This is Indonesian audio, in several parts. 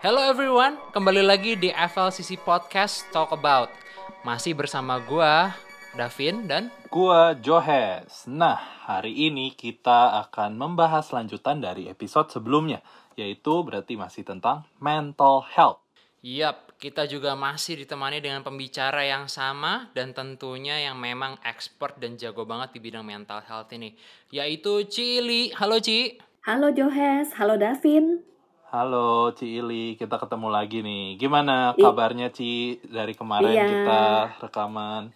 Hello everyone, kembali lagi di FLCC Podcast Talk About. Masih bersama gua, Davin dan Gua Johes. Nah, hari ini kita akan membahas lanjutan dari episode sebelumnya, yaitu berarti masih tentang mental health. Yap, kita juga masih ditemani dengan pembicara yang sama dan tentunya yang memang expert dan jago banget di bidang mental health ini, yaitu Cili. Halo Ci. Halo Johes, halo Davin. Halo Ci Ili, kita ketemu lagi nih. Gimana kabarnya Ci dari kemarin Iya. kita rekaman?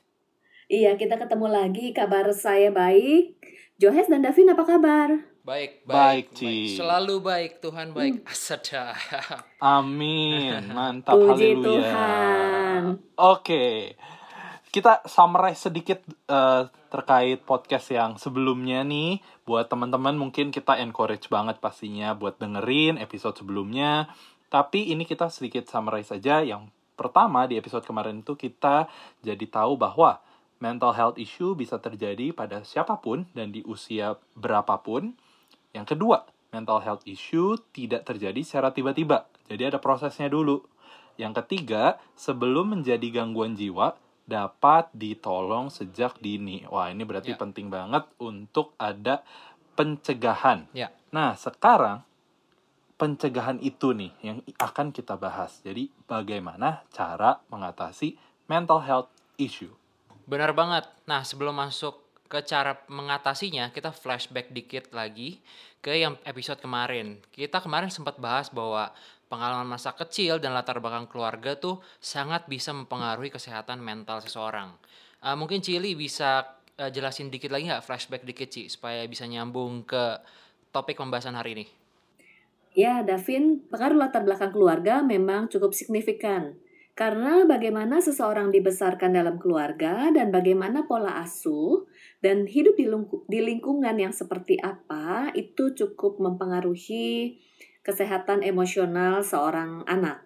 Iya, kita ketemu lagi. Kabar saya baik. Johes dan Davin apa kabar? Baik, Baik, baik, Ci. Selalu baik, Tuhan baik. Asada. Amin, mantap, Puji haleluya. Tuhan. Oke, kita summarize sedikit eh, terkait podcast yang sebelumnya nih. Buat teman-teman mungkin kita encourage banget pastinya buat dengerin episode sebelumnya. Tapi ini kita sedikit summarize saja. Yang pertama di episode kemarin itu kita jadi tahu bahwa mental health issue bisa terjadi pada siapa pun dan di usia berapapun. Yang kedua, mental health issue tidak terjadi secara tiba-tiba. Jadi ada prosesnya dulu. Yang ketiga, sebelum menjadi gangguan jiwa, dapat ditolong sejak dini. Wah, ini berarti Ya. penting banget untuk ada pencegahan. Ya. Nah, sekarang pencegahan itu nih yang akan kita bahas. Jadi, bagaimana cara mengatasi mental health issue? Benar banget. Nah, sebelum masuk ke cara mengatasinya, kita flashback dikit lagi ke yang episode kemarin. Kita kemarin sempat bahas bahwa pengalaman masa kecil dan latar belakang keluarga tuh sangat bisa mempengaruhi kesehatan mental seseorang. Eh, mungkin Cili bisa eh, jelasin dikit lagi nggak flashback dikit Ci supaya bisa nyambung ke topik pembahasan hari ini. Ya, Davin, pengaruh latar belakang keluarga memang cukup signifikan. Karena bagaimana seseorang dibesarkan dalam keluarga dan bagaimana pola asuh dan hidup di lingkungan yang seperti apa itu cukup mempengaruhi kesehatan emosional seorang anak.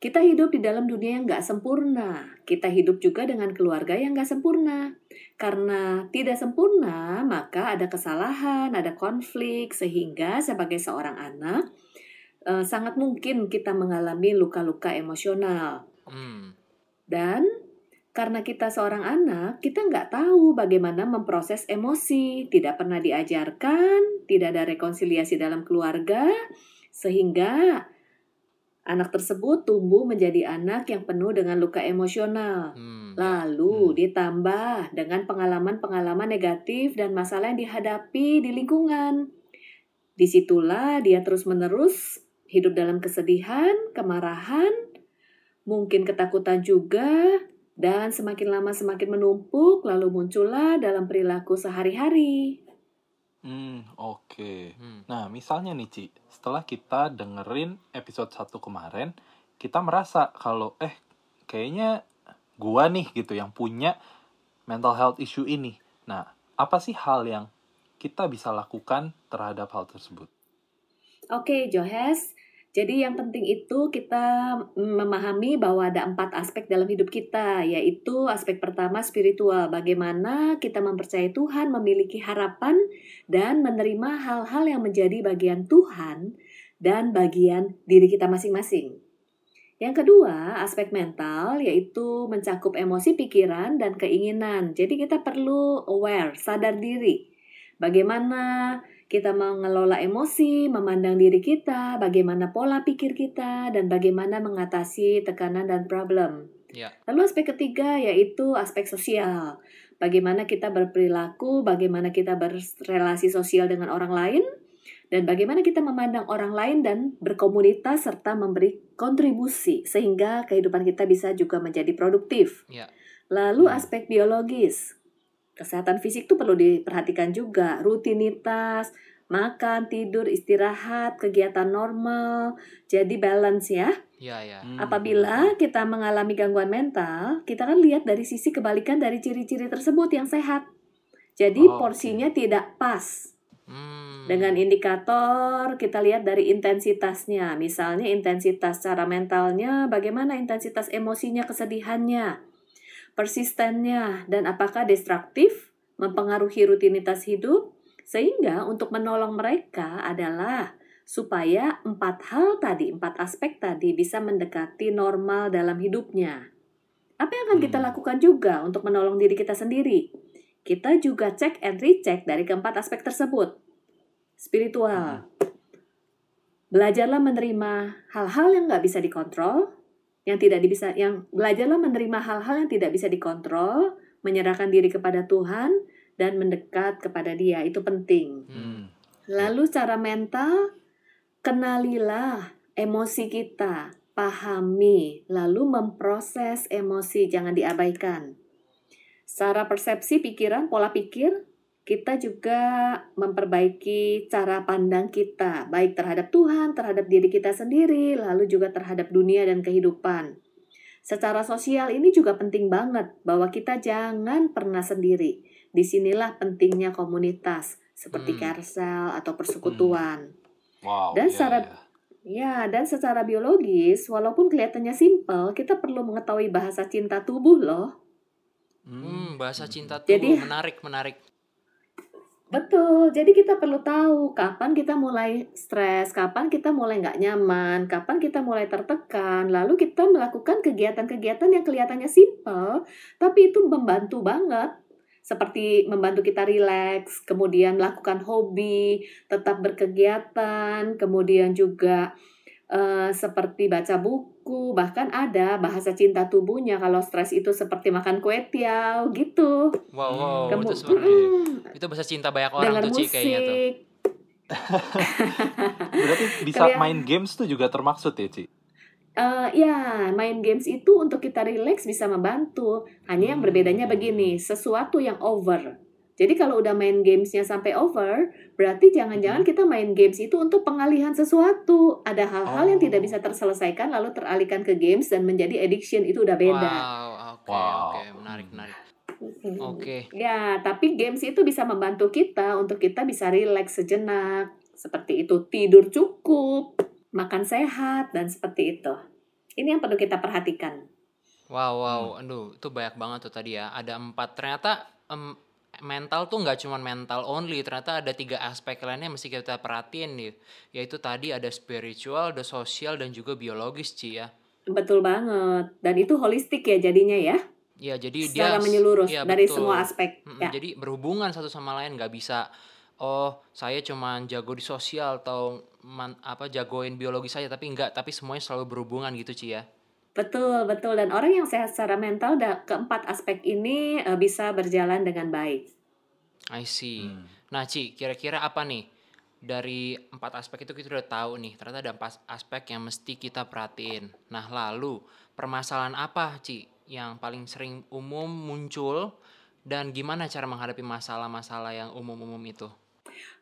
Kita hidup di dalam dunia yang nggak sempurna. Kita hidup juga dengan keluarga yang nggak sempurna. Karena tidak sempurna, maka ada kesalahan, ada konflik, sehingga sebagai seorang anak, eh, sangat mungkin kita mengalami luka-luka emosional. Hmm, Dan karena kita seorang anak, kita nggak tahu bagaimana memproses emosi, tidak pernah diajarkan, tidak ada rekonsiliasi dalam keluarga, sehingga anak tersebut tumbuh menjadi anak yang penuh dengan luka emosional. hmm, Lalu Hmm. ditambah dengan pengalaman-pengalaman negatif dan masalah yang dihadapi di lingkungan. Di situlah dia terus-menerus hidup dalam kesedihan, kemarahan, mungkin ketakutan juga, dan semakin lama semakin menumpuk, lalu muncullah dalam perilaku sehari-hari. Hmm, oke. hmm. Nah, misalnya nih, Ci, setelah kita dengerin episode 1 kemarin, kita merasa kalau, eh, kayaknya gua nih gitu yang punya mental health issue ini. Nah, apa sih hal yang kita bisa lakukan terhadap hal tersebut? Oke, Johes. Jadi yang penting itu kita memahami bahwa ada empat aspek dalam hidup kita, yaitu aspek pertama spiritual, bagaimana kita mempercayai Tuhan, memiliki harapan, dan menerima hal-hal yang menjadi bagian Tuhan dan bagian diri kita masing-masing. Yang kedua, aspek mental, yaitu mencakup emosi, pikiran, dan keinginan. Jadi kita perlu aware, sadar diri. Bagaimana kita mengelola emosi, memandang diri kita, bagaimana pola pikir kita, dan bagaimana mengatasi tekanan dan problem. Ya. Lalu aspek ketiga yaitu aspek sosial. Bagaimana kita berperilaku, bagaimana kita berrelasi sosial dengan orang lain, dan bagaimana kita memandang orang lain dan berkomunitas serta memberi kontribusi sehingga kehidupan kita bisa juga menjadi produktif. Ya. Lalu Hmm. aspek biologis. Kesehatan fisik itu perlu diperhatikan juga, rutinitas, makan, tidur, istirahat, kegiatan normal, jadi balance ya. Ya, ya. Hmm, Apabila kita mengalami gangguan mental, kita kan lihat dari sisi kebalikan dari ciri-ciri tersebut yang sehat. Jadi Oh, porsinya tidak pas. Hmm. Dengan indikator kita lihat dari intensitasnya. Misalnya intensitas secara mentalnya, bagaimana intensitas emosinya, kesedihannya, persistennya, dan apakah destruktif, mempengaruhi rutinitas hidup, sehingga untuk menolong mereka adalah supaya empat hal tadi, empat aspek tadi bisa mendekati normal dalam hidupnya. Apa yang akan kita Hmm. lakukan juga untuk menolong diri kita sendiri? Kita juga cek and recheck dari keempat aspek tersebut. Spiritual. Belajarlah menerima hal-hal yang nggak bisa dikontrol, yang tidak bisa, yang belajarlah menerima hal-hal yang tidak bisa dikontrol, menyerahkan diri kepada Tuhan dan mendekat kepada Dia itu penting. Hmm. Lalu secara mental, kenalilah emosi kita, pahami, lalu memproses emosi, jangan diabaikan. Secara persepsi pikiran, pola pikir, kita juga memperbaiki cara pandang kita, baik terhadap Tuhan, terhadap diri kita sendiri, lalu juga terhadap dunia dan kehidupan. Secara sosial ini juga penting banget bahwa kita jangan pernah sendiri. Di sinilah pentingnya komunitas seperti Hmm. carousel atau persekutuan. Wow. Dan iya, secara- iya. Ya, dan secara biologis, walaupun kelihatannya simpel, kita perlu mengetahui bahasa cinta tubuh loh. Hmm. Hmm, bahasa cinta tuh Jadi- menarik, menarik. Betul, jadi kita perlu tahu kapan kita mulai stres, kapan kita mulai nggak nyaman, kapan kita mulai tertekan, lalu kita melakukan kegiatan-kegiatan yang kelihatannya simpel, tapi itu membantu banget. Seperti membantu kita rileks, kemudian melakukan hobi, tetap berkegiatan, kemudian juga eh, seperti baca buku, bahkan ada bahasa cinta tubuhnya kalau stres itu seperti makan kue tiaw gitu. Wow, wow, Kemu- itu seperti Mm, itu bahasa cinta banyak orang tuh Ci kayaknya tuh. musik, Berarti bisa Kalian- main games tuh juga termaksud ya, Ci? Eh, ya, main games itu untuk kita relax bisa membantu. Hanya yang Hmm. berbedanya begini, sesuatu yang over. Jadi kalau udah main gamesnya sampai over, berarti jangan-jangan kita main games itu untuk pengalihan sesuatu. Ada hal-hal yang Oh. tidak bisa terselesaikan lalu teralihkan ke games dan menjadi addiction itu udah beda. Wow, oke, Wow. oke, menarik, menarik. Oke. Ya, tapi games itu bisa membantu kita untuk kita bisa relax sejenak. Seperti itu, tidur cukup, makan sehat, dan seperti itu. Ini yang perlu kita perhatikan. Wow, wow, aduh, itu banyak banget tuh tadi ya. Ada empat. Ternyata em, mental tuh nggak cuma mental only. Ternyata ada tiga aspek lainnya yang mesti kita perhatiin nih. Yaitu tadi ada spiritual, ada sosial, dan juga biologis, Ci ya. Betul banget. Dan itu holistik ya jadinya ya. Ya, jadi Secara dia menyeluruh iya, dari betul. semua aspek. Ya. Jadi berhubungan satu sama lain nggak bisa oh saya cuma jago di sosial atau man- apa jagoin biologi saja tapi enggak tapi semuanya selalu berhubungan gitu Ci ya. Betul, betul. Dan orang yang sehat secara mental da- keempat aspek ini eh, bisa berjalan dengan baik. I see. Hmm. Nah Ci kira-kira apa nih dari empat aspek itu kita udah tahu nih ternyata ada empat aspek yang mesti kita perhatiin. Nah lalu permasalahan apa Ci yang paling sering umum muncul dan gimana cara menghadapi masalah-masalah yang umum-umum itu?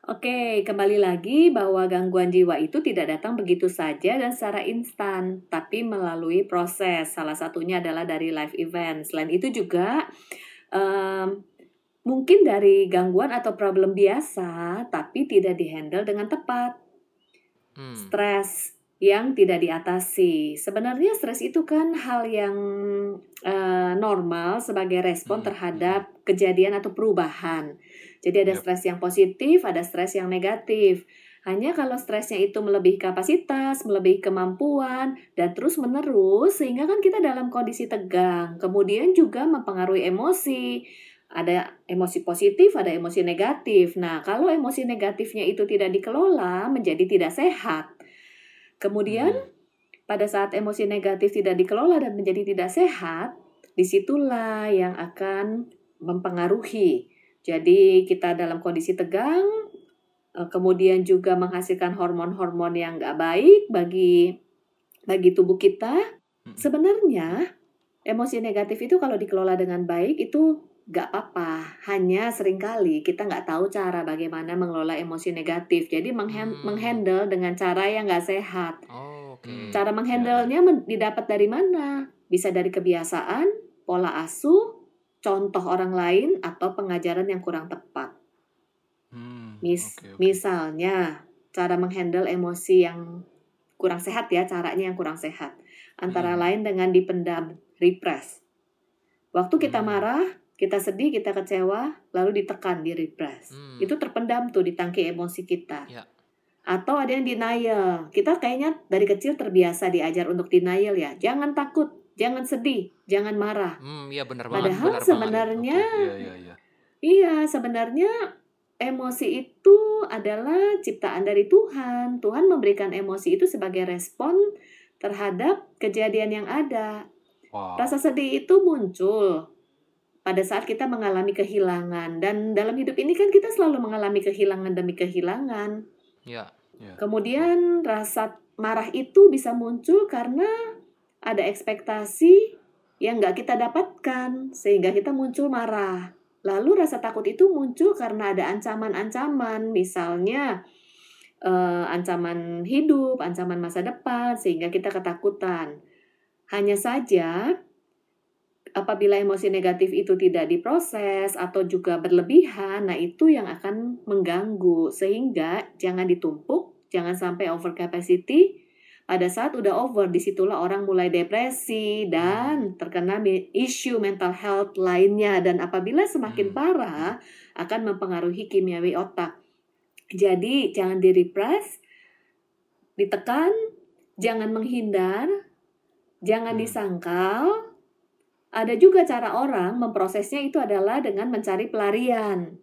Oke, kembali lagi bahwa gangguan jiwa itu tidak datang begitu saja dan secara instan, tapi melalui proses. Salah satunya adalah dari live event. Selain itu juga em, mungkin dari gangguan atau problem biasa, tapi tidak dihandle dengan tepat. Hmm. Stres yang tidak diatasi. Sebenarnya stres itu kan hal yang eh, normal sebagai respon Hmm, terhadap kejadian atau perubahan. Jadi ada Yep. stres yang positif, ada stres yang negatif. Hanya kalau stresnya itu melebihi kapasitas, melebihi kemampuan, dan terus menerus, sehingga kan kita dalam kondisi tegang. Kemudian juga mempengaruhi emosi. Ada emosi positif, ada emosi negatif. Nah, kalau emosi negatifnya itu tidak dikelola, menjadi tidak sehat. Kemudian, Hmm. pada saat emosi negatif tidak dikelola dan menjadi tidak sehat, di situlah yang akan mempengaruhi. Jadi kita dalam kondisi tegang, eh, kemudian juga menghasilkan hormon-hormon yang nggak baik bagi bagi tubuh kita. Sebenarnya emosi negatif itu kalau dikelola dengan baik itu nggak apa-apa. Hanya sering kali kita nggak tahu cara bagaimana mengelola emosi negatif. Jadi menghan- Hmm. menghandle dengan cara yang nggak sehat. Oh. Hmm. Cara menghandlenya men- didapat dari mana? Bisa dari kebiasaan, pola asuh, contoh orang lain, atau pengajaran yang kurang tepat. Hmm, Mis- oke, oke. Misalnya, cara menghandle emosi yang kurang sehat ya, caranya yang kurang sehat. Antara Hmm. lain dengan dipendam, repress. Waktu kita Hmm. marah, kita sedih, kita kecewa, lalu ditekan, di repress. Hmm. Itu terpendam tuh di tangki emosi kita. Ya. Atau ada yang denial. Kita kayaknya dari kecil terbiasa diajar untuk denial ya. Jangan takut, jangan sedih, jangan marah. Hmm, iya benar banget. Padahal benar banget. sebenarnya Oke, Iya, iya, iya. Iya, sebenarnya emosi itu adalah ciptaan dari Tuhan. Tuhan memberikan emosi itu sebagai respon terhadap kejadian yang ada. Wow. Rasa sedih itu muncul pada saat kita mengalami kehilangan dan dalam hidup ini kan kita selalu mengalami kehilangan demi kehilangan. Iya. Kemudian rasa marah itu bisa muncul karena ada ekspektasi yang nggak kita dapatkan sehingga kita muncul marah. Lalu rasa takut itu muncul karena ada ancaman-ancaman, misalnya eh, ancaman hidup, ancaman masa depan, sehingga kita ketakutan. Hanya saja, apabila emosi negatif itu tidak diproses atau juga berlebihan, nah itu yang akan mengganggu. Sehingga jangan ditumpuk, jangan sampai over capacity. Pada saat udah over, di situlah orang mulai depresi dan terkena mi- isu mental health lainnya. Dan apabila semakin Hmm. parah, akan mempengaruhi kimiawi otak. Jadi jangan di-repress, ditekan, jangan menghindar, jangan Hmm. disangkal. Ada juga cara orang memprosesnya itu adalah dengan mencari pelarian.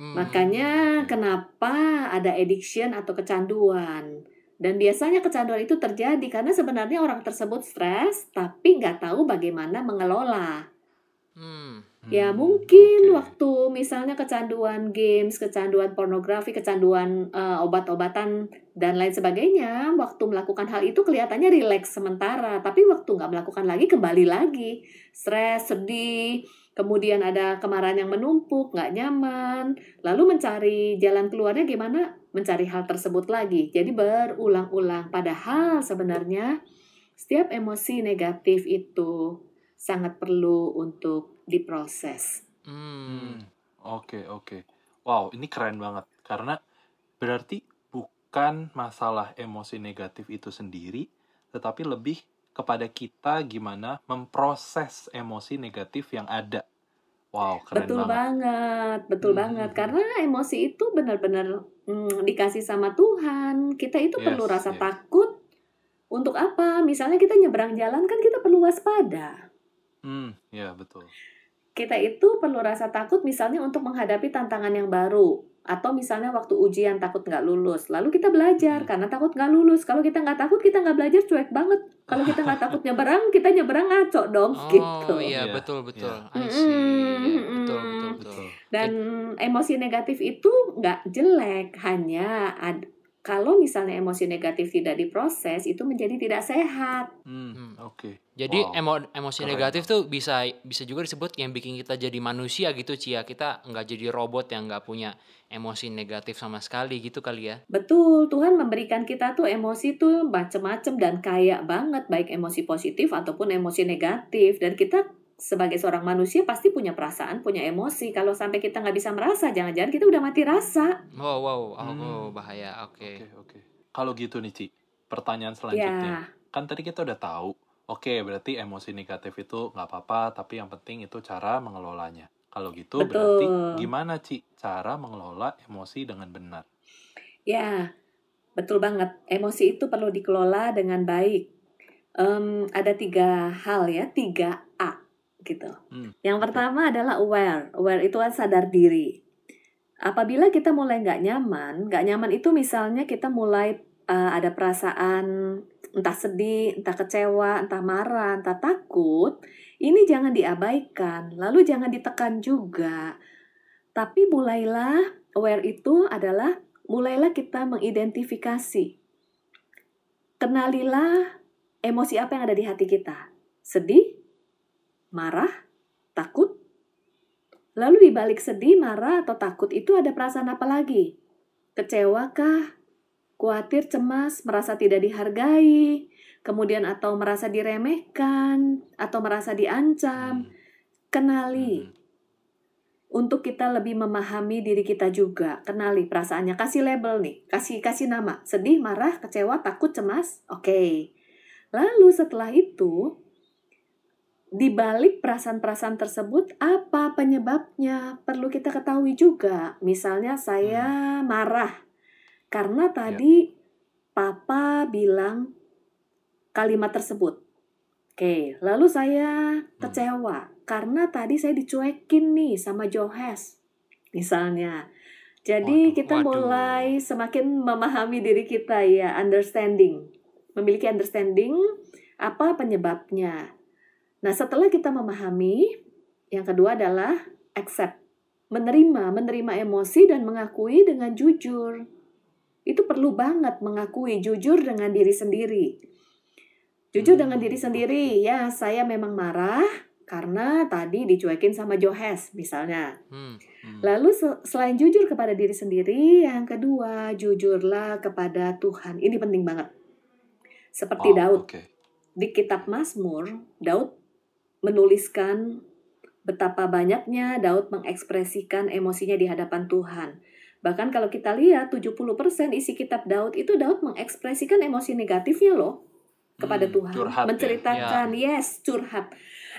Hmm. Makanya kenapa ada addiction atau kecanduan. Dan biasanya kecanduan itu terjadi karena sebenarnya orang tersebut stres tapi nggak tahu bagaimana mengelola. Hmm. Ya Hmm, mungkin oke. waktu misalnya kecanduan games, kecanduan pornografi, kecanduan eh, obat-obatan dan lain sebagainya, waktu melakukan hal itu kelihatannya rileks sementara, tapi waktu nggak melakukan lagi kembali lagi, stres, sedih, kemudian ada kemarahan yang menumpuk, nggak nyaman, lalu mencari jalan keluarnya gimana? Mencari hal tersebut lagi, jadi berulang-ulang. Padahal sebenarnya setiap emosi negatif itu sangat perlu untuk diproses. Hmm. Hmm, Oke, oke. Wow, ini keren banget. Karena berarti bukan masalah emosi negatif itu sendiri, tetapi lebih kepada kita gimana memproses emosi negatif yang ada. Wow, keren betul banget. banget, betul Hmm, banget. hmm, Karena emosi itu benar-benar mm, dikasih sama Tuhan. Kita itu Yes, perlu rasa yes. takut. Untuk apa? Misalnya kita nyebrang jalan kan kita perlu waspada. Hmm, ya betul. Kita itu perlu rasa takut misalnya untuk menghadapi tantangan yang baru. Atau misalnya waktu ujian takut nggak lulus. Lalu kita belajar Hmm. karena takut nggak lulus. Kalau kita nggak takut, kita nggak belajar cuek banget. Kalau kita nggak takut nyebrang, kita nyebrang ngaco dong Oh gitu. iya Iya, betul betul. iya. I see. Iya, Mm-mm. betul betul betul. Betul. Dan emosi negatif itu nggak jelek, hanya ad- kalau misalnya emosi negatif tidak diproses itu menjadi tidak sehat. Hmm, Hmm. oke. Jadi Wow, emo- emosi keren negatif tuh bisa bisa juga disebut yang bikin kita jadi manusia gitu Cia. Kita nggak jadi robot yang nggak punya emosi negatif sama sekali gitu kali ya. Betul, Tuhan memberikan kita tuh emosi tuh macem-macem dan kaya banget, baik emosi positif ataupun emosi negatif. Dan kita sebagai seorang manusia pasti punya perasaan, punya emosi. Kalau sampai kita nggak bisa merasa, jangan-jangan kita udah mati rasa. Wow wow, oh, Hmm. oh, bahaya. Oke. Oke, oke. Kalau gitu nih, Ci. Pertanyaan Ya, selanjutnya. Kan tadi kita udah tahu, oke berarti emosi negatif itu nggak apa-apa, tapi yang penting itu cara mengelolanya. Kalau gitu Betul. berarti gimana, Ci, cara mengelola emosi dengan benar? ya, betul banget. Emosi itu perlu dikelola dengan baik. Em, ada tiga hal ya, tiga gitu. Hmm, Yang pertama adalah aware. Aware itu kan sadar diri. Apabila kita mulai nggak nyaman, nggak nyaman itu misalnya kita mulai uh, ada perasaan entah sedih, entah kecewa, entah marah, entah takut, ini jangan diabaikan, lalu jangan ditekan juga. Tapi mulailah aware itu adalah mulailah kita mengidentifikasi. Kenalilah emosi apa yang ada di hati kita. Sedih, marah, takut. Lalu di balik sedih, marah, atau takut itu ada perasaan apa lagi? Kecewa kah? Khawatir, cemas, merasa tidak dihargai, kemudian atau merasa diremehkan, atau merasa diancam. Hmm, Kenali. hmm, Untuk kita lebih memahami diri kita juga, kenali perasaannya, kasih label nih, kasih kasih nama, sedih, marah, kecewa, takut, cemas, oke. Lalu setelah itu, di balik perasaan-perasaan tersebut, apa penyebabnya? Perlu kita ketahui juga. Misalnya saya marah karena tadi papa bilang kalimat tersebut. Oke, lalu saya kecewa karena tadi saya dicuekin nih sama Johes. Misalnya. Jadi Waduh, kita waduh. mulai semakin memahami diri kita ya, understanding. Memiliki understanding apa penyebabnya. Nah, setelah kita memahami, yang kedua adalah accept. Menerima, menerima emosi dan mengakui dengan jujur. Itu perlu banget mengakui jujur dengan diri sendiri. Jujur dengan diri sendiri, ya saya memang marah karena tadi dicuekin sama Johes misalnya. Hmm. Hmm. Lalu se- selain jujur kepada diri sendiri, yang kedua jujurlah kepada Tuhan. Ini penting banget. Seperti Oh, Daud Oke. di kitab Mazmur, Daud menuliskan betapa banyaknya Daud mengekspresikan emosinya di hadapan Tuhan. Bahkan kalau kita lihat 70% isi kitab Daud itu Daud mengekspresikan emosi negatifnya loh kepada Hmm, Tuhan, curhat ya. menceritakan yes, curhat.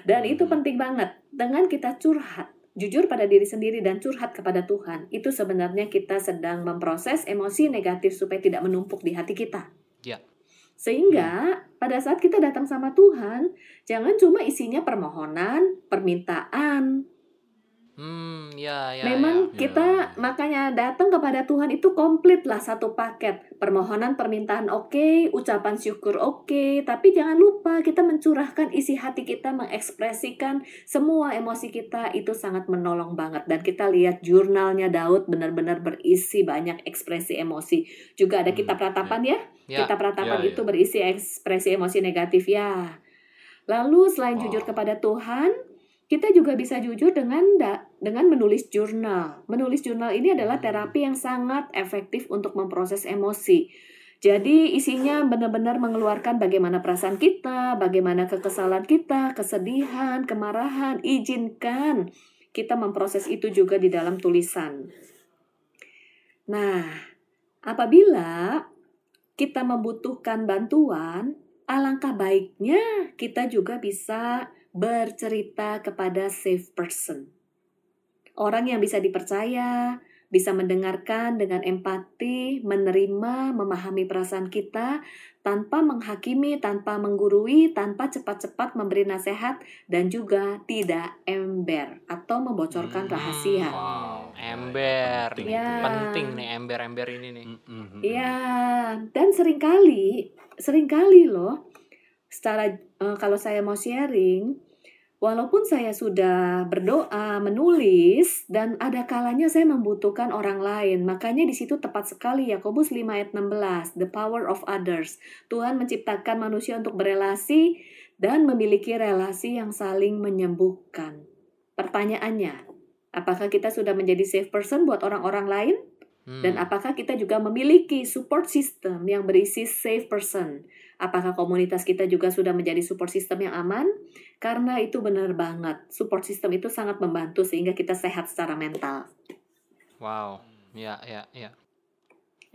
Dan itu Hmm. penting banget. Dengan kita curhat, jujur pada diri sendiri dan curhat kepada Tuhan, itu sebenarnya kita sedang memproses emosi negatif supaya tidak menumpuk di hati kita. Ya. Sehingga pada saat kita datang sama Tuhan, jangan cuma isinya permohonan, permintaan. Hmm, ya, ya, Memang ya. kita makanya datang kepada Tuhan itu komplit lah satu paket. Permohonan, permintaan oke, ucapan syukur oke, tapi jangan lupa kita mencurahkan isi hati kita, mengekspresikan semua emosi kita itu sangat menolong banget. Dan kita lihat jurnalnya Daud benar-benar berisi banyak ekspresi emosi. Juga ada Hmm, kitab ratapan ya, ya. kitab ratapan Ya, itu ya. berisi ekspresi emosi negatif ya. Lalu selain jujur Wow. kepada Tuhan, kita juga bisa jujur dengan da- dengan menulis jurnal. Menulis jurnal ini adalah terapi yang sangat efektif untuk memproses emosi. Jadi isinya benar-benar mengeluarkan bagaimana perasaan kita, bagaimana kekesalan kita, kesedihan, kemarahan. Izinkan kita memproses itu juga di dalam tulisan. Nah, apabila kita membutuhkan bantuan, alangkah baiknya kita juga bisa bercerita kepada safe person. Orang yang bisa dipercaya, bisa mendengarkan dengan empati, menerima, memahami perasaan kita tanpa menghakimi, tanpa menggurui, tanpa cepat-cepat memberi nasihat dan juga tidak ember atau membocorkan Hmm, rahasia. Wow. Ember. Penting Ya. ya. Penting nih ember-ember ini nih. Iya, dan sering kali, sering kali loh, secara eh, kalau saya mau sharing, walaupun saya sudah berdoa, menulis, dan ada kalanya saya membutuhkan orang lain. Makanya di situ tepat sekali Yakobus 5 ayat 16, the power of others. Tuhan menciptakan manusia untuk berelasi dan memiliki relasi yang saling menyembuhkan. Pertanyaannya, apakah kita sudah menjadi safe person buat orang-orang lain? Hmm. Dan apakah kita juga memiliki support system yang berisi safe person? Apakah komunitas kita juga sudah menjadi support system yang aman? Karena itu benar banget. Support system itu sangat membantu sehingga kita sehat secara mental. Wow. Ya, ya, ya.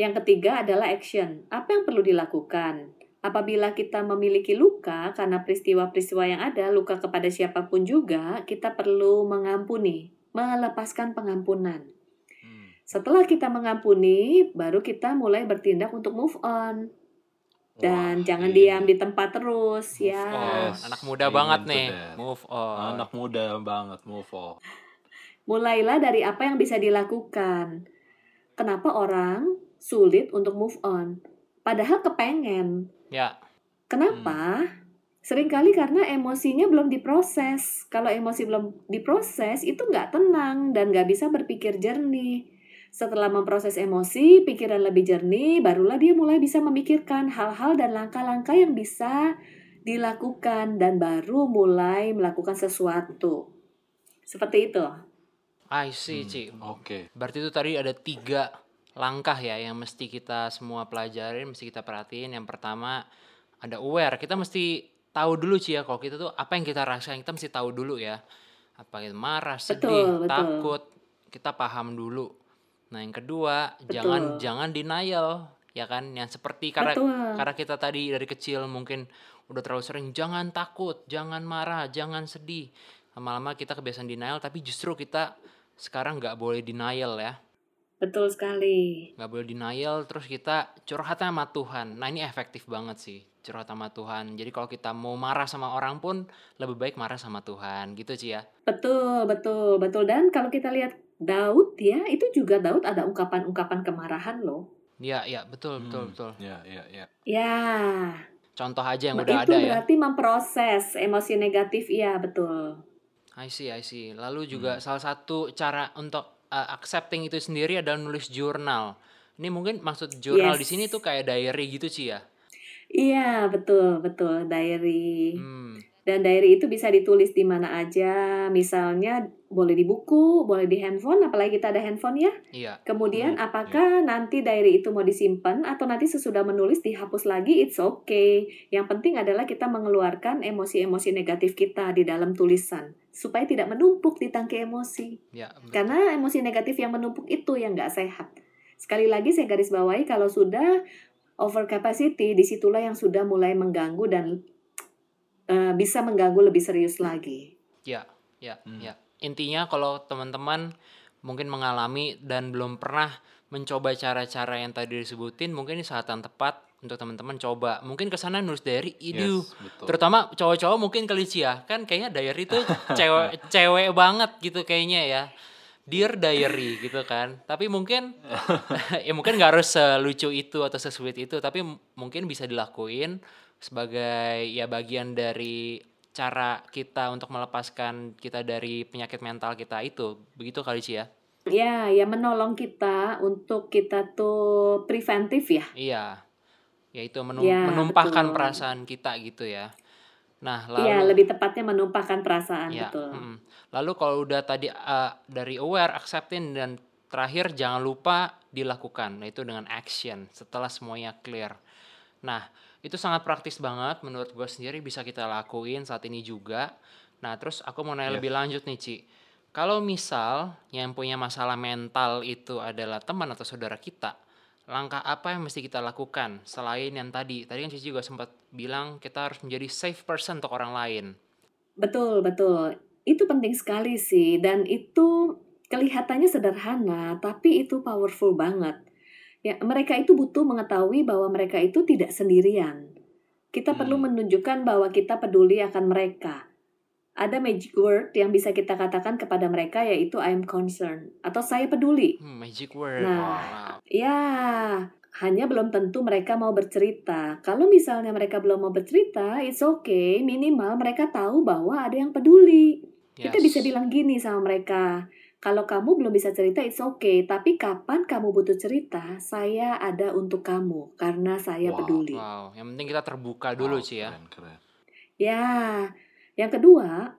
Yang ketiga adalah action. Apa yang perlu dilakukan? Apabila kita memiliki luka karena peristiwa-peristiwa yang ada, luka kepada siapa pun juga, kita perlu mengampuni, melepaskan pengampunan. Hmm. Setelah kita mengampuni, baru kita mulai bertindak untuk move on. Dan Wah, jangan ini diam di tempat terus Move ya. on. Yes, Anak muda amen banget nih. that. Move on. Anak muda banget move on. Mulailah dari apa yang bisa dilakukan. Kenapa orang sulit untuk move on? Padahal kepengen. Ya. Kenapa? Seringkali karena emosinya belum diproses. Kalau emosi belum diproses, itu nggak tenang dan nggak bisa berpikir jernih. Setelah memproses emosi, pikiran lebih jernih, barulah dia mulai bisa memikirkan hal-hal dan langkah-langkah yang bisa dilakukan dan baru mulai melakukan sesuatu. Seperti itu. I see, Hmm, Ci. Oke. Berarti itu tadi ada tiga langkah ya yang mesti kita semua pelajarin, mesti kita perhatiin. Yang pertama ada aware. Kita mesti tahu dulu Ci ya kalau kita tuh apa yang kita rasain kita mesti tahu dulu ya. Apa kita marah, sedih, Betul, betul. takut. Kita paham dulu. Nah, yang kedua, jangan Betul. jangan denial ya kan yang seperti karena Betul. karena kita tadi dari kecil mungkin udah terlalu sering jangan takut, jangan marah, jangan sedih. Lama-lama kita kebiasaan denial tapi justru kita sekarang nggak boleh denial ya. Betul sekali. nggak boleh denial terus kita curhat sama Tuhan nah ini efektif banget sih curhat sama Tuhan jadi kalau kita mau marah sama orang pun lebih baik marah sama Tuhan gitu sih ya Betul, betul, betul. Dan kalau kita lihat Daud ya, itu juga Daud ada ungkapan-ungkapan kemarahan loh. ya ya betul betul Hmm. betul Ya, ya, ya. Ya, contoh aja yang itu udah ada ya berarti memproses emosi negatif. Iya, betul. I see I see lalu juga Hmm. salah satu cara untuk uh, accepting itu sendiri adalah nulis jurnal ini mungkin maksud jurnal di Yes. sini tuh kayak diary gitu sih ya Iya, betul, betul. Diary. hmm. Dan diary itu bisa ditulis di mana aja. Misalnya boleh di buku, boleh di handphone, apalagi kita ada handphone ya. iya Kemudian Hmm, apakah nanti diary itu mau disimpan atau nanti sesudah menulis dihapus lagi, it's okay. Yang penting adalah kita mengeluarkan emosi-emosi negatif kita di dalam tulisan supaya tidak menumpuk di tangki emosi. ya betul. Karena emosi negatif yang menumpuk itu yang nggak sehat. Sekali lagi saya garis bawahi kalau sudah over capacity, di situlah yang sudah mulai mengganggu dan eh, bisa mengganggu lebih serius lagi. Ya, ya, Hmm. ya. Intinya kalau teman-teman mungkin mengalami dan belum pernah mencoba cara-cara yang tadi disebutin, mungkin ini saat yang tepat untuk teman-teman coba. Mungkin ke sana nulis diary, idu. Yes, betul. Terutama cowok-cowok mungkin ya. Kan kayaknya diary itu cewek cewek banget gitu kayaknya ya. Dear diary gitu kan. Tapi mungkin ya mungkin nggak harus selucu itu atau sesweet itu, tapi mungkin bisa dilakuin sebagai ya bagian dari cara kita untuk melepaskan kita dari penyakit mental kita itu. Begitu kali sih ya. Ya, ya menolong kita untuk kita tuh preventif ya. Iya. Yaitu menum- Ya, menumpahkan betul. perasaan kita gitu ya. Nah, lalu Iya, lebih tepatnya menumpahkan perasaan Ya, betul. mm. Lalu kalau udah tadi uh, dari aware, accepting dan terakhir jangan lupa dilakukan, yaitu dengan action setelah semuanya clear. Nah, itu sangat praktis banget menurut gue sendiri bisa kita lakuin saat ini juga. Nah, terus aku mau nanya Yes. lebih lanjut nih, Ci. Kalau misal yang punya masalah mental itu adalah teman atau saudara kita, langkah apa yang mesti kita lakukan selain yang tadi? Tadi kan Cici juga sempat bilang kita harus menjadi safe person untuk orang lain. Betul, betul. Itu penting sekali sih dan itu kelihatannya sederhana tapi itu powerful banget. Ya, mereka itu butuh mengetahui bahwa mereka itu tidak sendirian. Kita perlu Hmm. menunjukkan bahwa kita peduli akan mereka. Ada magic word yang bisa kita katakan kepada mereka yaitu I am concerned atau saya peduli. Hmm, magic word. Nah. Wow. Ya, hanya belum tentu mereka mau bercerita. Kalau misalnya mereka belum mau bercerita, it's okay. Minimal mereka tahu bahwa ada yang peduli. Kita Yes. bisa bilang gini sama mereka, kalau kamu belum bisa cerita, it's okay. Tapi kapan kamu butuh cerita, saya ada untuk kamu karena saya Wow, peduli. Wow, yang penting kita terbuka dulu Wow, sih ya. Keren, keren. Ya, yang kedua,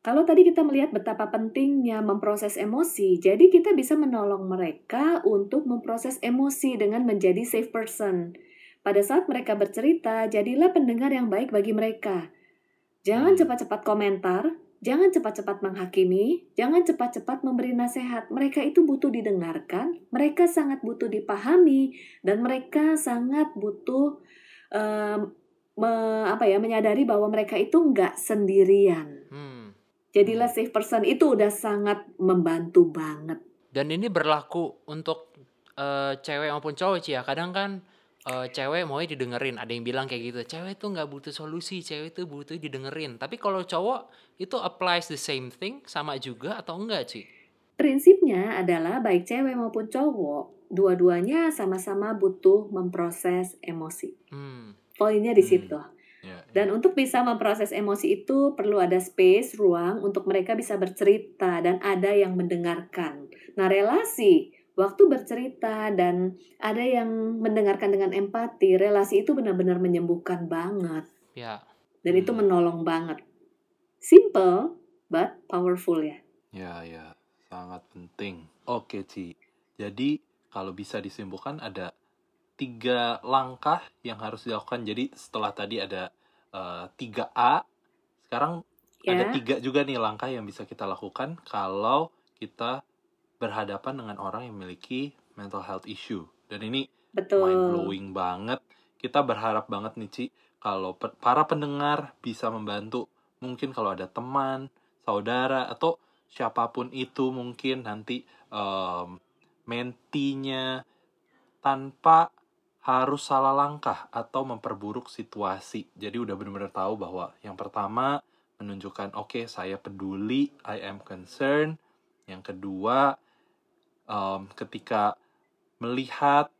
kalau tadi kita melihat betapa pentingnya memproses emosi, jadi kita bisa menolong mereka untuk memproses emosi dengan menjadi safe person. Pada saat mereka bercerita, jadilah pendengar yang baik bagi mereka. Jangan Hmm. cepat-cepat komentar, jangan cepat-cepat menghakimi, jangan cepat-cepat memberi nasihat. Mereka itu butuh didengarkan, mereka sangat butuh dipahami, dan mereka sangat butuh em, me- apa ya menyadari bahwa mereka itu nggak sendirian. Hmm. Jadilah safe person itu udah sangat membantu banget. Dan ini berlaku untuk eh, cewek maupun cowok sih ya. Kadang kan eh, cewek mau didengerin. Ada yang bilang kayak gitu. Cewek tuh nggak butuh solusi. Cewek tuh butuh didengerin. Tapi kalau cowok itu applies the same thing sama juga atau enggak sih? Prinsipnya adalah baik cewek maupun cowok, dua-duanya sama-sama butuh memproses emosi. Hmm. Poinnya di Hmm. situ. Ya, Dan untuk bisa memproses emosi itu perlu ada space, ruang untuk mereka bisa bercerita dan ada yang mendengarkan. Nah, relasi waktu bercerita dan ada yang mendengarkan dengan empati, relasi itu benar-benar menyembuhkan banget Ya. dan itu Hmm. menolong banget. Simple but powerful ya. ya, ya, sangat penting. Oke, Ci. Jadi kalau bisa disimpulkan ada tiga langkah yang harus dilakukan. Jadi setelah tadi ada eh, tiga A, sekarang ada Ya. tiga juga nih langkah yang bisa kita lakukan kalau kita berhadapan dengan orang yang memiliki mental health issue. Dan ini Betul. mind blowing banget. Kita berharap banget nih Ci kalau pe- para pendengar bisa membantu. Mungkin kalau ada teman, saudara atau siapa pun itu mungkin nanti em, mentinya tanpa harus salah langkah atau memperburuk situasi. Jadi udah benar-benar tahu bahwa yang pertama menunjukkan oke okay, saya peduli, I am concerned. Yang kedua um, ketika melihat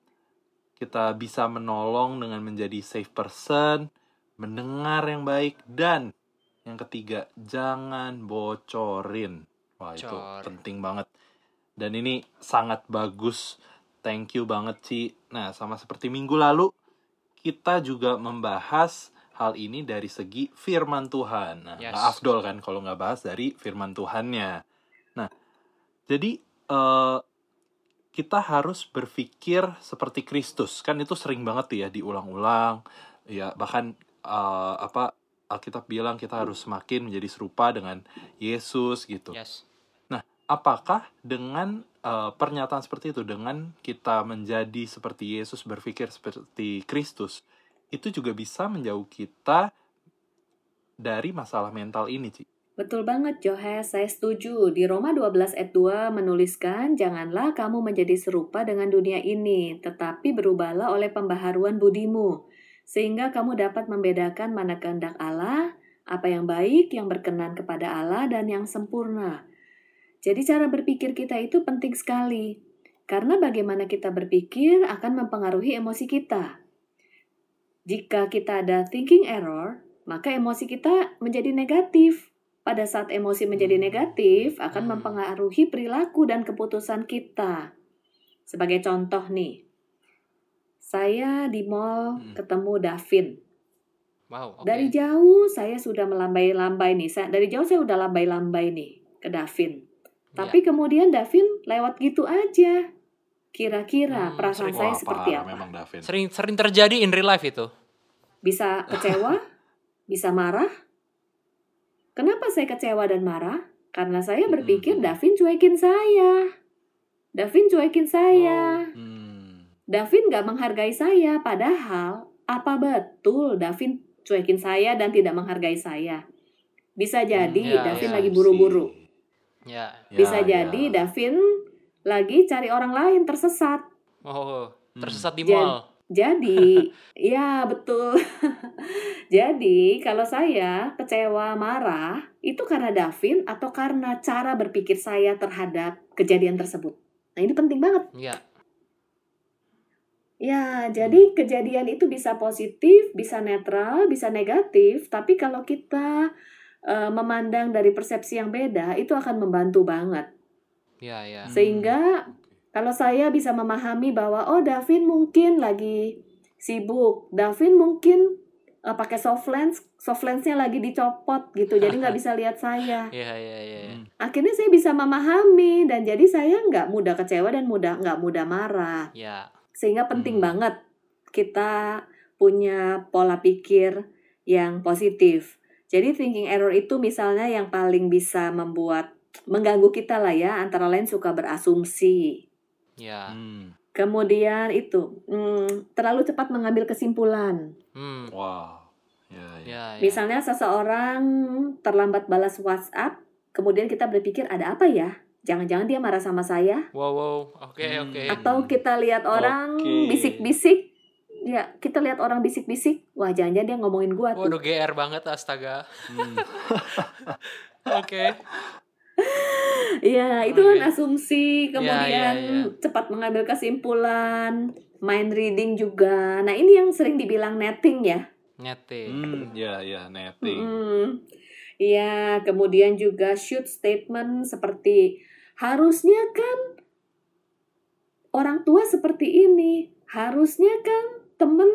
kita bisa menolong dengan menjadi safe person, mendengar yang baik dan yang ketiga jangan bocorin. Wah itu penting banget. Dan ini sangat bagus Thank you banget Ci. Nah, sama seperti minggu lalu, kita juga membahas hal ini dari segi firman Tuhan. Nah, yes. afdol kan kalau nggak bahas dari firman Tuhannya. Nah, jadi uh, kita harus berpikir seperti Kristus. Kan itu sering banget ya diulang-ulang. Ya, bahkan uh, apa Alkitab bilang kita harus semakin menjadi serupa dengan Yesus gitu. Yes. Nah, apakah dengan uh, pernyataan seperti itu dengan kita menjadi seperti Yesus berpikir seperti Kristus itu juga bisa menjauh kita dari masalah mental ini, Ci. Betul banget, Johes. Saya setuju. Di Roma 12 ayat 2 menuliskan, Janganlah kamu menjadi serupa dengan dunia ini, tetapi berubahlah oleh pembaharuan budimu, sehingga kamu dapat membedakan mana kehendak Allah, apa yang baik, yang berkenan kepada Allah, dan yang sempurna. Jadi cara berpikir kita itu penting sekali. Karena bagaimana kita berpikir akan mempengaruhi emosi kita. Jika kita ada thinking error, maka emosi kita menjadi negatif. Pada saat emosi menjadi negatif, akan hmm. mempengaruhi perilaku dan keputusan kita. Sebagai contoh nih, saya di mall hmm. ketemu Davin. Wow, okay. Dari jauh saya sudah melambai-lambai nih. Dari jauh saya udah lambai-lambai nih ke Davin. Tapi ya. kemudian Davin lewat gitu aja. Kira-kira hmm, perasaan saya seperti apa? Memang Davin. Sering sering terjadi in real life itu. Bisa kecewa, bisa marah. Kenapa saya kecewa dan marah? Karena saya hmm, berpikir hmm. Davin cuekin saya. Davin cuekin saya. Oh, hmm. Davin gak menghargai saya. Padahal apa betul Davin cuekin saya dan tidak menghargai saya? Bisa jadi hmm, ya, Davin ya, lagi buru-buru. Ya. Bisa ya, jadi ya. Davin lagi cari orang lain tersesat. Oh, tersesat di mall. Jadi, ya betul. Jadi, kalau saya kecewa, marah, itu karena Davin atau karena cara berpikir saya terhadap kejadian tersebut. Nah, ini penting banget. Iya. Ya, jadi kejadian itu bisa positif, bisa netral, bisa negatif, tapi kalau kita uh, memandang dari persepsi yang beda itu akan membantu banget. Ya, ya. Sehingga kalau saya bisa memahami bahwa oh Davin mungkin lagi sibuk, Davin mungkin uh, pakai soft lens, soft lensnya lagi dicopot gitu, jadi nggak bisa lihat saya. Iya iya iya. Hmm. Akhirnya saya bisa memahami dan jadi saya nggak mudah kecewa dan mudah nggak mudah marah. Iya. Sehingga penting hmm. banget kita punya pola pikir yang positif. Jadi thinking error itu misalnya yang paling bisa membuat mengganggu kita lah ya, antara lain suka berasumsi. Ya. Hmm. Kemudian itu hmm, terlalu cepat mengambil kesimpulan. Hmm. Wow. Ya, ya. Ya, ya. Misalnya seseorang terlambat balas WhatsApp, kemudian kita berpikir ada apa ya? Jangan-jangan dia marah sama saya? Wow, wow. Oke, okay, hmm. oke. Okay. Atau kita lihat orang bisik-bisik, ya kita lihat orang bisik-bisik wah jangan-jangan dia ngomongin gua tuh waduh GR banget astaga hmm. oke Ya, itu kan asumsi, kemudian ya, ya, ya. cepat mengambil kesimpulan, mind reading juga. Nah, ini yang sering dibilang netting ya. Netting. Hmm, ya, ya, netting. Hmm. Ya, kemudian juga shoot statement seperti harusnya kan orang tua seperti ini, harusnya kan temen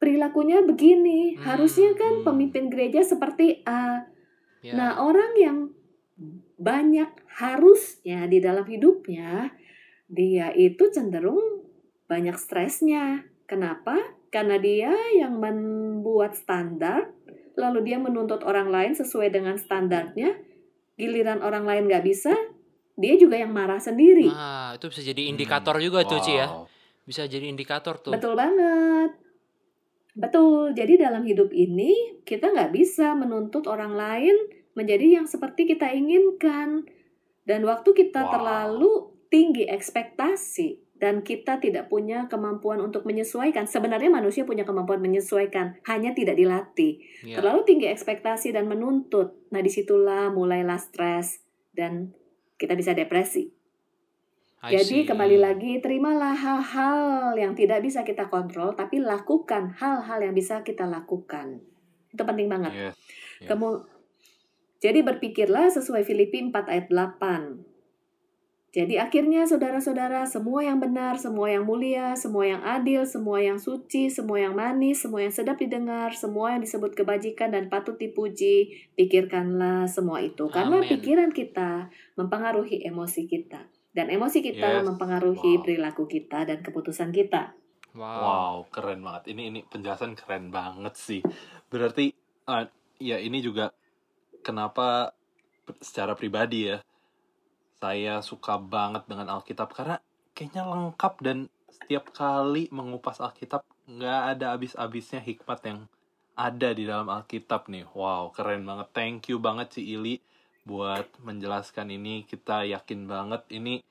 perilakunya begini, hmm. harusnya kan hmm. pemimpin gereja seperti A. Ya. Nah, orang yang banyak harusnya di dalam hidupnya, dia itu cenderung banyak stresnya. Kenapa? Karena dia yang membuat standar, lalu dia menuntut orang lain sesuai dengan standarnya, giliran orang lain nggak bisa, dia juga yang marah sendiri. Ah, itu bisa jadi indikator hmm. juga wow. tuh, Ci ya bisa jadi indikator tuh. Betul banget. Betul. Jadi dalam hidup ini kita nggak bisa menuntut orang lain menjadi yang seperti kita inginkan. Dan waktu kita wow. terlalu tinggi ekspektasi dan kita tidak punya kemampuan untuk menyesuaikan. Sebenarnya manusia punya kemampuan menyesuaikan, hanya tidak dilatih. Ya. Terlalu tinggi ekspektasi dan menuntut. Nah, di situlah mulailah stres dan kita bisa depresi. I Jadi see. kembali lagi, terimalah hal-hal yang tidak bisa kita kontrol, tapi lakukan hal-hal yang bisa kita lakukan. Itu penting banget. Yes. Yes. Kamu jadi berpikirlah sesuai Filipi 4 ayat 8. Jadi akhirnya saudara-saudara, semua yang benar, semua yang mulia, semua yang adil, semua yang suci, semua yang manis, semua yang sedap didengar, semua yang disebut kebajikan dan patut dipuji, pikirkanlah semua itu. Karena pikiran kita mempengaruhi emosi kita. Dan emosi kita Yes. mempengaruhi Wow. perilaku kita dan keputusan kita. Wow. Wow, keren banget. Ini ini penjelasan keren banget sih. Berarti uh, ya ini juga kenapa secara pribadi ya saya suka banget dengan Alkitab karena kayaknya lengkap dan setiap kali mengupas Alkitab nggak ada habis-habisnya hikmat yang ada di dalam Alkitab nih. Wow, keren banget. Thank you banget si Ili buat menjelaskan ini. Kita yakin banget ini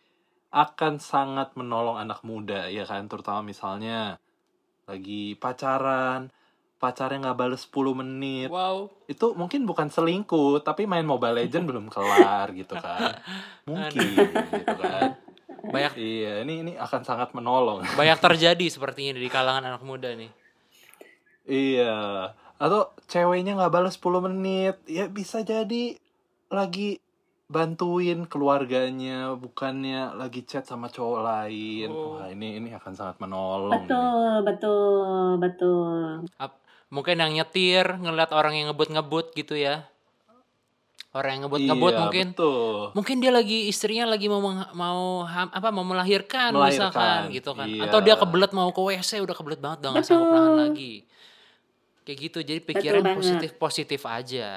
akan sangat menolong anak muda ya kan terutama misalnya lagi pacaran pacarnya nggak bales 10 menit Wow. itu mungkin bukan selingkuh tapi main Mobile Legend belum kelar gitu kan mungkin gitu kan Banyak iya ini ini akan sangat menolong banyak terjadi sepertinya di kalangan anak muda nih. iya atau ceweknya nggak balas 10 menit ya bisa jadi lagi bantuin keluarganya bukannya lagi chat sama cowok lain Oh. wah ini ini akan sangat menolong ini. Betul, betul, betul. Mungkin yang nyetir ngeliat orang yang ngebut-ngebut gitu ya. Orang yang ngebut-ngebut Iya, mungkin betul. mungkin dia lagi istrinya lagi mau mau ham- apa mau melahirkan, Melahirkan, misalkan gitu kan. iya. Atau dia kebelet mau ke WC udah kebelet banget udah nggak sanggup Betul. nahan lagi. Kayak gitu. Jadi pikiran banget. positif-positif aja.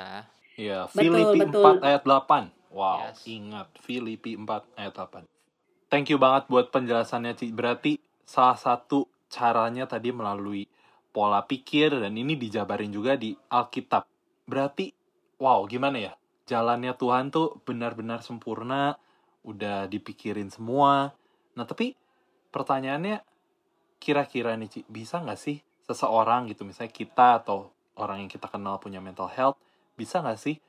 Iya, Betul, Filipi betul. 4 ayat 8. Wow, Yes. ingat Filipi 4 ayat 8. Thank you banget buat penjelasannya, Ci. Berarti salah satu caranya tadi melalui pola pikir dan ini dijabarin juga di Alkitab. Berarti wow, gimana ya? Jalannya Tuhan tuh benar-benar sempurna, udah dipikirin semua. Nah, tapi pertanyaannya kira-kira nih, Ci, bisa nggak sih seseorang gitu, misalnya kita atau orang yang kita kenal punya mental health, bisa nggak sih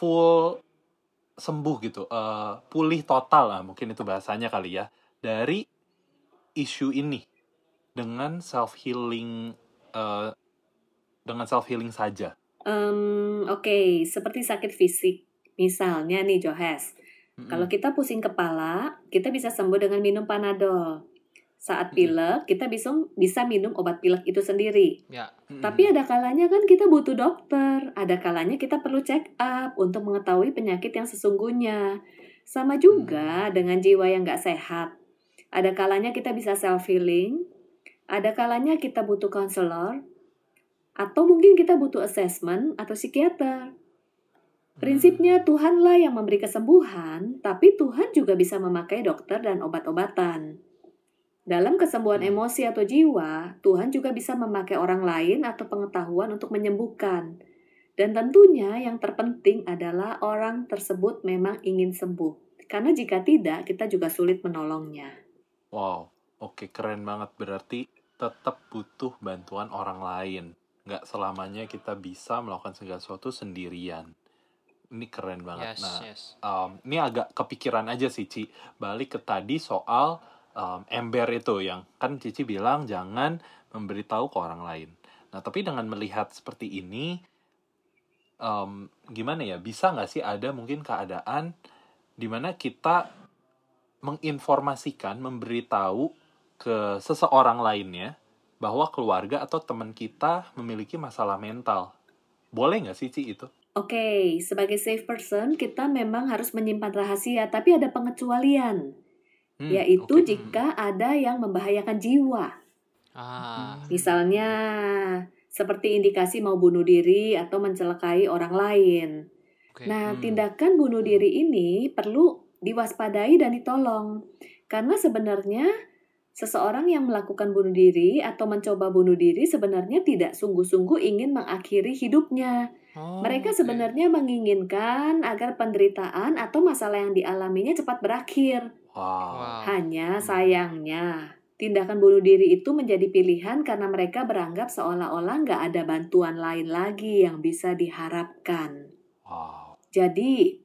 full sembuh gitu, eh, pulih total lah mungkin itu bahasanya kali ya dari isu ini dengan self healing, dengan self healing saja. Em, Oke, seperti sakit fisik. Misalnya nih, Johes. Mm-mm. Kalau kita pusing kepala, kita bisa sembuh dengan minum Panadol. Saat pilek, kita bisa bisa minum obat pilek itu sendiri. Ya. Mm-mm. Tapi ada kalanya kan kita butuh dokter. Ada kalanya kita perlu check up untuk mengetahui penyakit yang sesungguhnya. Sama juga dengan jiwa yang nggak sehat. Ada kalanya kita bisa self healing. Ada kalanya kita butuh konselor. Atau mungkin kita butuh assessment atau psikiater. Prinsipnya Tuhanlah yang memberi kesembuhan, tapi Tuhan juga bisa memakai dokter dan obat-obatan. Dalam kesembuhan Hmm. emosi atau jiwa, Tuhan juga bisa memakai orang lain atau pengetahuan untuk menyembuhkan. Dan tentunya yang terpenting adalah orang tersebut memang ingin sembuh. Karena jika tidak, kita juga sulit menolongnya. Wow, oke keren banget. Berarti tetap butuh bantuan orang lain. Nggak selamanya kita bisa melakukan segala sesuatu sendirian. Ini keren banget. Yes, Nah, yes. um, ini agak kepikiran aja sih, Ci. Balik ke tadi soal um, ember itu yang kan Cici bilang jangan memberitahu ke orang lain. Nah, tapi dengan melihat seperti ini, um, gimana ya? Bisa nggak sih ada mungkin keadaan di mana kita menginformasikan, memberitahu ke seseorang lainnya bahwa keluarga atau teman kita memiliki masalah mental. Boleh nggak sih, Ci, itu? Oke, sebagai safe person, kita memang harus menyimpan rahasia, tapi ada pengecualian, Hmm, yaitu oke. jika ada yang membahayakan jiwa. Ah. Misalnya, seperti indikasi mau bunuh diri atau mencelakai orang lain. Oke. Nah, Hmm. tindakan bunuh diri ini perlu diwaspadai dan ditolong. Karena sebenarnya seseorang yang melakukan bunuh diri atau mencoba bunuh diri sebenarnya tidak sungguh-sungguh ingin mengakhiri hidupnya. Oh, Mereka oke. sebenarnya menginginkan agar penderitaan atau masalah yang dialaminya cepat berakhir. Wow. Wow. Hanya sayangnya, tindakan bunuh diri itu menjadi pilihan karena mereka beranggap seolah-olah nggak ada bantuan lain lagi yang bisa diharapkan. Wow. Jadi,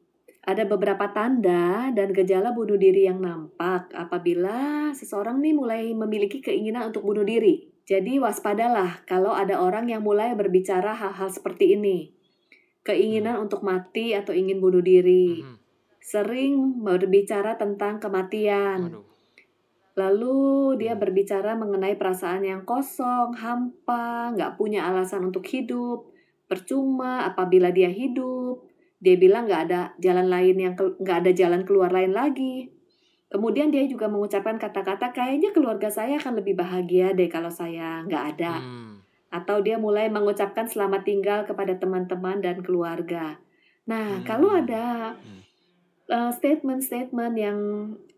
ada beberapa tanda dan gejala bunuh diri yang nampak apabila seseorang nih mulai memiliki keinginan untuk bunuh diri. Jadi waspadalah kalau ada orang yang mulai berbicara hal-hal seperti ini. Keinginan untuk mati atau ingin bunuh diri. Mhm. Sering berbicara tentang kematian. Waduh. Lalu dia berbicara mengenai perasaan yang kosong, hampa, nggak punya alasan untuk hidup, percuma apabila dia hidup. Dia bilang nggak ada jalan lain yang nggak ada jalan keluar lain lagi. Kemudian dia juga mengucapkan kata-kata kayaknya keluarga saya akan lebih bahagia deh kalau saya nggak ada. Hmm. Atau dia mulai mengucapkan selamat tinggal kepada teman-teman dan keluarga. Nah, Hmm. kalau ada Hmm. uh, statement-statement yang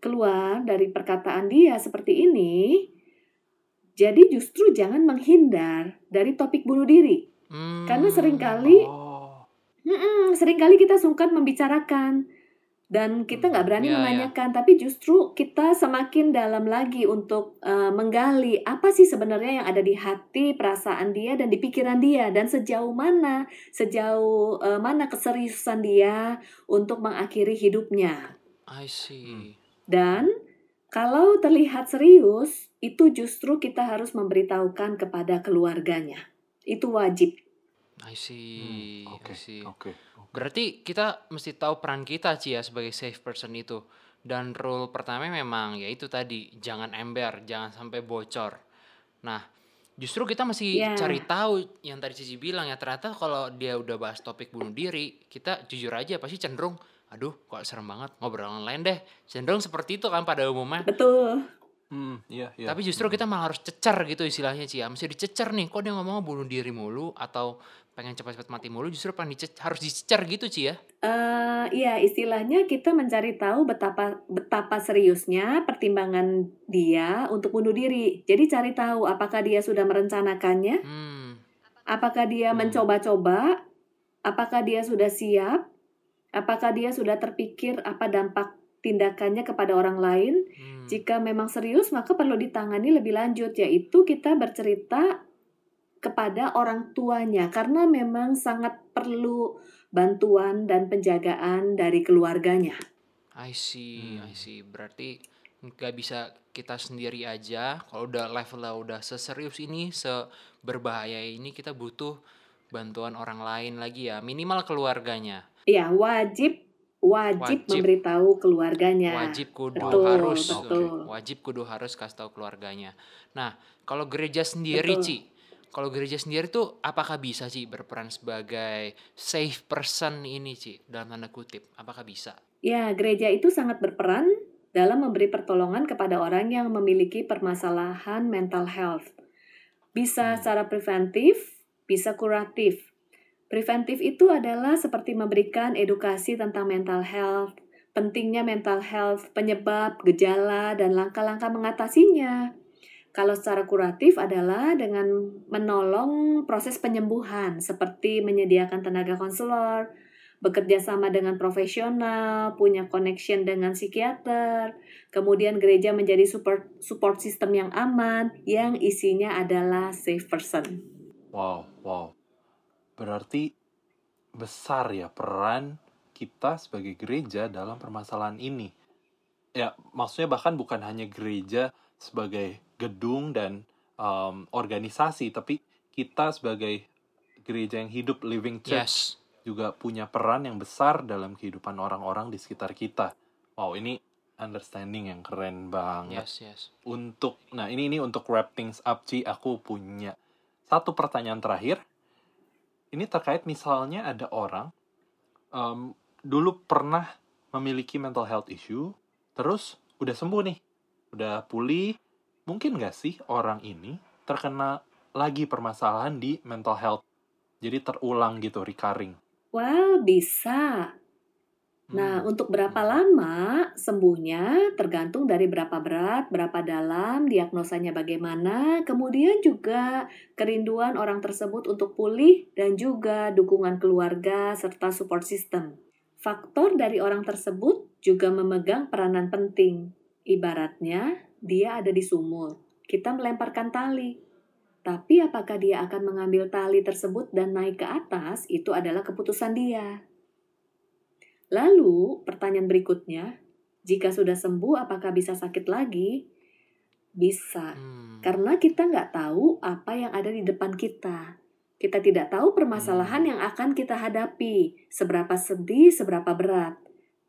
keluar dari perkataan dia seperti ini, jadi justru jangan menghindar dari topik bunuh diri. Hmm. Karena sering kali, Oh. Mm-mm, sering kali kita sungkan membicarakan dan kita nggak berani Ya, ya. menanyakan, tapi justru kita semakin dalam lagi untuk uh, menggali apa sih sebenarnya yang ada di hati, perasaan dia dan di pikiran dia dan sejauh mana, sejauh uh, mana keseriusan dia untuk mengakhiri hidupnya. I see. Dan kalau terlihat serius, itu justru kita harus memberitahukan kepada keluarganya. Itu wajib. I see. Hmm, Oke. I see. Oke. Berarti kita mesti tahu peran kita Ci ya sebagai safe person itu. Dan rule pertama memang ya itu tadi, jangan ember, jangan sampai bocor. Nah, justru kita masih Ya. cari tahu yang tadi Cici bilang ya ternyata kalau dia udah bahas topik bunuh diri, kita jujur aja pasti cenderung aduh kok serem banget ngobrol lain deh. Cenderung seperti itu kan pada umumnya. Betul. Hmm, iya, iya. Tapi justru kita malah harus cecer gitu istilahnya Ci ya. Mesti dicecer nih, kok dia ngomong bunuh diri mulu atau pengen cepat-cepat mati mulu justru pengen dicecer, harus dicecer gitu Ci ya. Eh, iya, istilahnya kita mencari tahu betapa betapa seriusnya pertimbangan dia untuk bunuh diri. Jadi cari tahu apakah dia sudah merencanakannya, Hmm. apakah dia Hmm. mencoba-coba, apakah dia sudah siap, apakah dia sudah terpikir apa dampak tindakannya kepada orang lain. hmm. Jika memang serius, maka perlu ditangani lebih lanjut, yaitu kita bercerita kepada orang tuanya, karena memang sangat perlu bantuan dan penjagaan dari keluarganya. I see, I Hmm. see. Berarti nggak bisa kita sendiri aja. Kalau udah levelnya udah seserius ini, seberbahaya ini, kita butuh bantuan orang lain lagi ya. Minimal keluarganya. Iya, wajib wajib, Wajib. memberitahu keluarganya. Wajib kudu Betul, harus. betul. Wajib kudu harus kasih tahu keluarganya. Nah, kalau gereja sendiri, Betul. Ci. Kalau gereja sendiri tuh apakah bisa Ci berperan sebagai safe person ini, Ci? Dalam tanda kutip. Apakah bisa? Ya, gereja itu sangat berperan dalam memberi pertolongan kepada orang yang memiliki permasalahan mental health. Bisa Hmm. secara preventif, bisa kuratif. Preventif itu adalah seperti memberikan edukasi tentang mental health, pentingnya mental health, penyebab, gejala, dan langkah-langkah mengatasinya. Kalau secara kuratif adalah dengan menolong proses penyembuhan, seperti menyediakan tenaga konselor, bekerja sama dengan profesional, punya connection dengan psikiater, kemudian gereja menjadi support support system yang aman yang isinya adalah safe person. Wow, wow. Berarti besar ya peran kita sebagai gereja dalam permasalahan ini. Ya, maksudnya bahkan bukan hanya gereja sebagai gedung dan um, organisasi, tapi kita sebagai gereja yang hidup, living church, Yes. juga punya peran yang besar dalam kehidupan orang-orang di sekitar kita. Wow, ini understanding yang keren banget Yes, yes. untuk nah ini ini untuk wrap things up Ci aku punya satu pertanyaan terakhir ini terkait misalnya ada orang em, dulu pernah memiliki mental health issue terus udah sembuh nih udah pulih. Mungkin nggak sih orang ini terkena lagi permasalahan di mental health? Jadi terulang gitu recurring. Well, bisa. Nah, Hmm. untuk berapa lama sembuhnya tergantung dari berapa berat, berapa dalam, diagnosanya bagaimana, kemudian juga kerinduan orang tersebut untuk pulih dan juga dukungan keluarga serta support system. Faktor dari orang tersebut juga memegang peranan penting. Ibaratnya, dia ada di sumur. Kita melemparkan tali. Tapi apakah dia akan mengambil tali tersebut dan naik ke atas, itu adalah keputusan dia. Lalu, pertanyaan berikutnya, jika sudah sembuh, apakah bisa sakit lagi? Bisa, Hmm. karena kita nggak tahu apa yang ada di depan kita. Kita tidak tahu permasalahan yang akan kita hadapi, seberapa sedih, seberapa berat.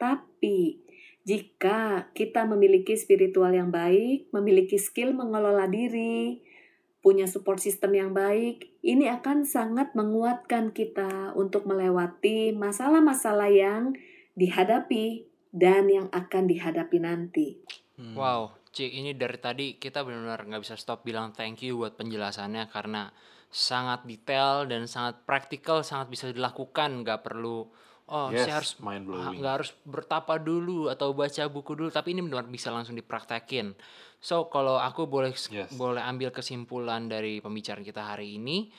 Tapi, jika kita memiliki spiritual yang baik, memiliki skill mengelola diri, punya support system yang baik, ini akan sangat menguatkan kita untuk melewati masalah-masalah yang dihadapi dan yang akan dihadapi nanti. Hmm. Wow, Ci, ini dari tadi kita benar-benar nggak bisa stop bilang thank you buat penjelasannya karena sangat detail dan sangat praktikal, sangat bisa dilakukan, nggak perlu oh Yes, saya harus nggak harus bertapa dulu atau baca buku dulu, tapi ini benar bisa langsung dipraktekin. So kalau aku boleh Yes. boleh ambil kesimpulan dari pembicaraan kita hari ini,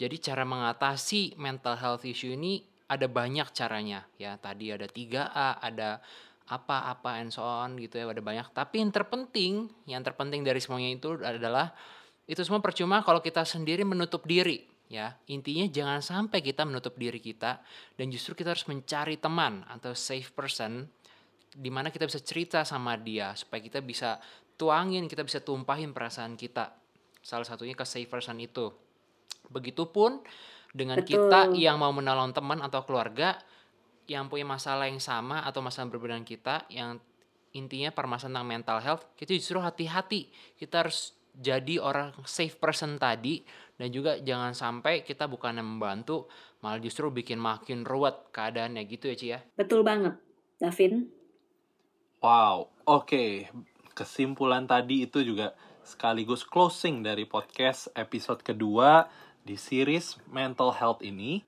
jadi cara mengatasi mental health issue ini ada banyak caranya ya. Tadi ada 3A, ada apa-apa and so on gitu ya, ada banyak. Tapi yang terpenting, yang terpenting dari semuanya itu adalah itu semua percuma kalau kita sendiri menutup diri ya. Intinya jangan sampai kita menutup diri kita dan justru kita harus mencari teman atau safe person di mana kita bisa cerita sama dia supaya kita bisa tuangin, kita bisa tumpahin perasaan kita. Salah satunya ke safe person itu. Begitupun dengan Betul. kita yang mau menolong teman atau keluarga yang punya masalah yang sama atau masalah berbeda dengan kita yang intinya permasalahan tentang mental health, kita justru hati-hati. Kita harus jadi orang safe person tadi dan juga jangan sampai kita bukannya membantu malah justru bikin makin ruwet keadaannya gitu ya Ci ya. Betul banget, Davin. Wow, oke. Kesimpulan tadi itu juga sekaligus closing dari podcast episode kedua di series mental health ini.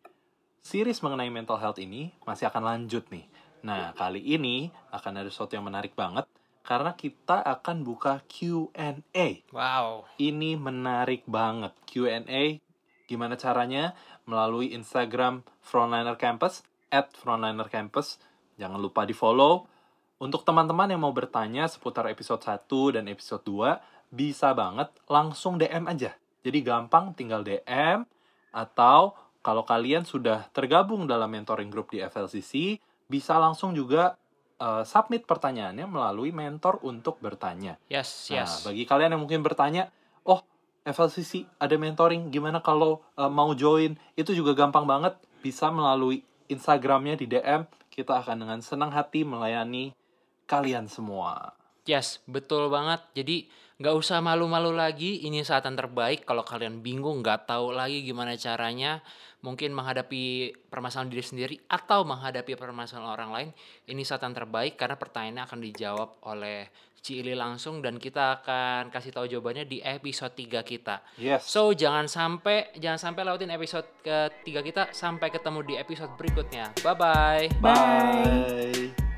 Series mengenai mental health ini masih akan lanjut nih. Nah, kali ini akan ada sesuatu yang menarik banget karena kita akan buka Q&A. Wow. Ini menarik banget. Q&A gimana caranya? Melalui Instagram Frontliner Campus, at Frontliner Campus. Jangan lupa di follow. Untuk teman-teman yang mau bertanya seputar episode 1 dan episode 2, bisa banget langsung DM aja. Jadi gampang tinggal DM, atau kalau kalian sudah tergabung dalam mentoring group di FLCC, bisa langsung juga eh, submit pertanyaannya melalui mentor untuk bertanya. Yes, Nah, yes. bagi kalian yang mungkin bertanya, oh FLCC ada mentoring, gimana kalau uh, mau join? Itu juga gampang banget, bisa melalui Instagramnya di DM. Kita akan dengan senang hati melayani kalian semua. Yes, betul banget. Jadi nggak usah malu-malu lagi. Ini saat yang terbaik. Kalau kalian bingung, nggak tahu lagi gimana caranya, mungkin menghadapi permasalahan diri sendiri atau menghadapi permasalahan orang lain, ini saat yang terbaik karena pertanyaannya akan dijawab oleh Ci Ili langsung dan kita akan kasih tahu jawabannya di episode 3 kita. Yes. So jangan sampai jangan sampai lewatin episode ketiga kita sampai ketemu di episode berikutnya. Bye bye. Bye. Bye.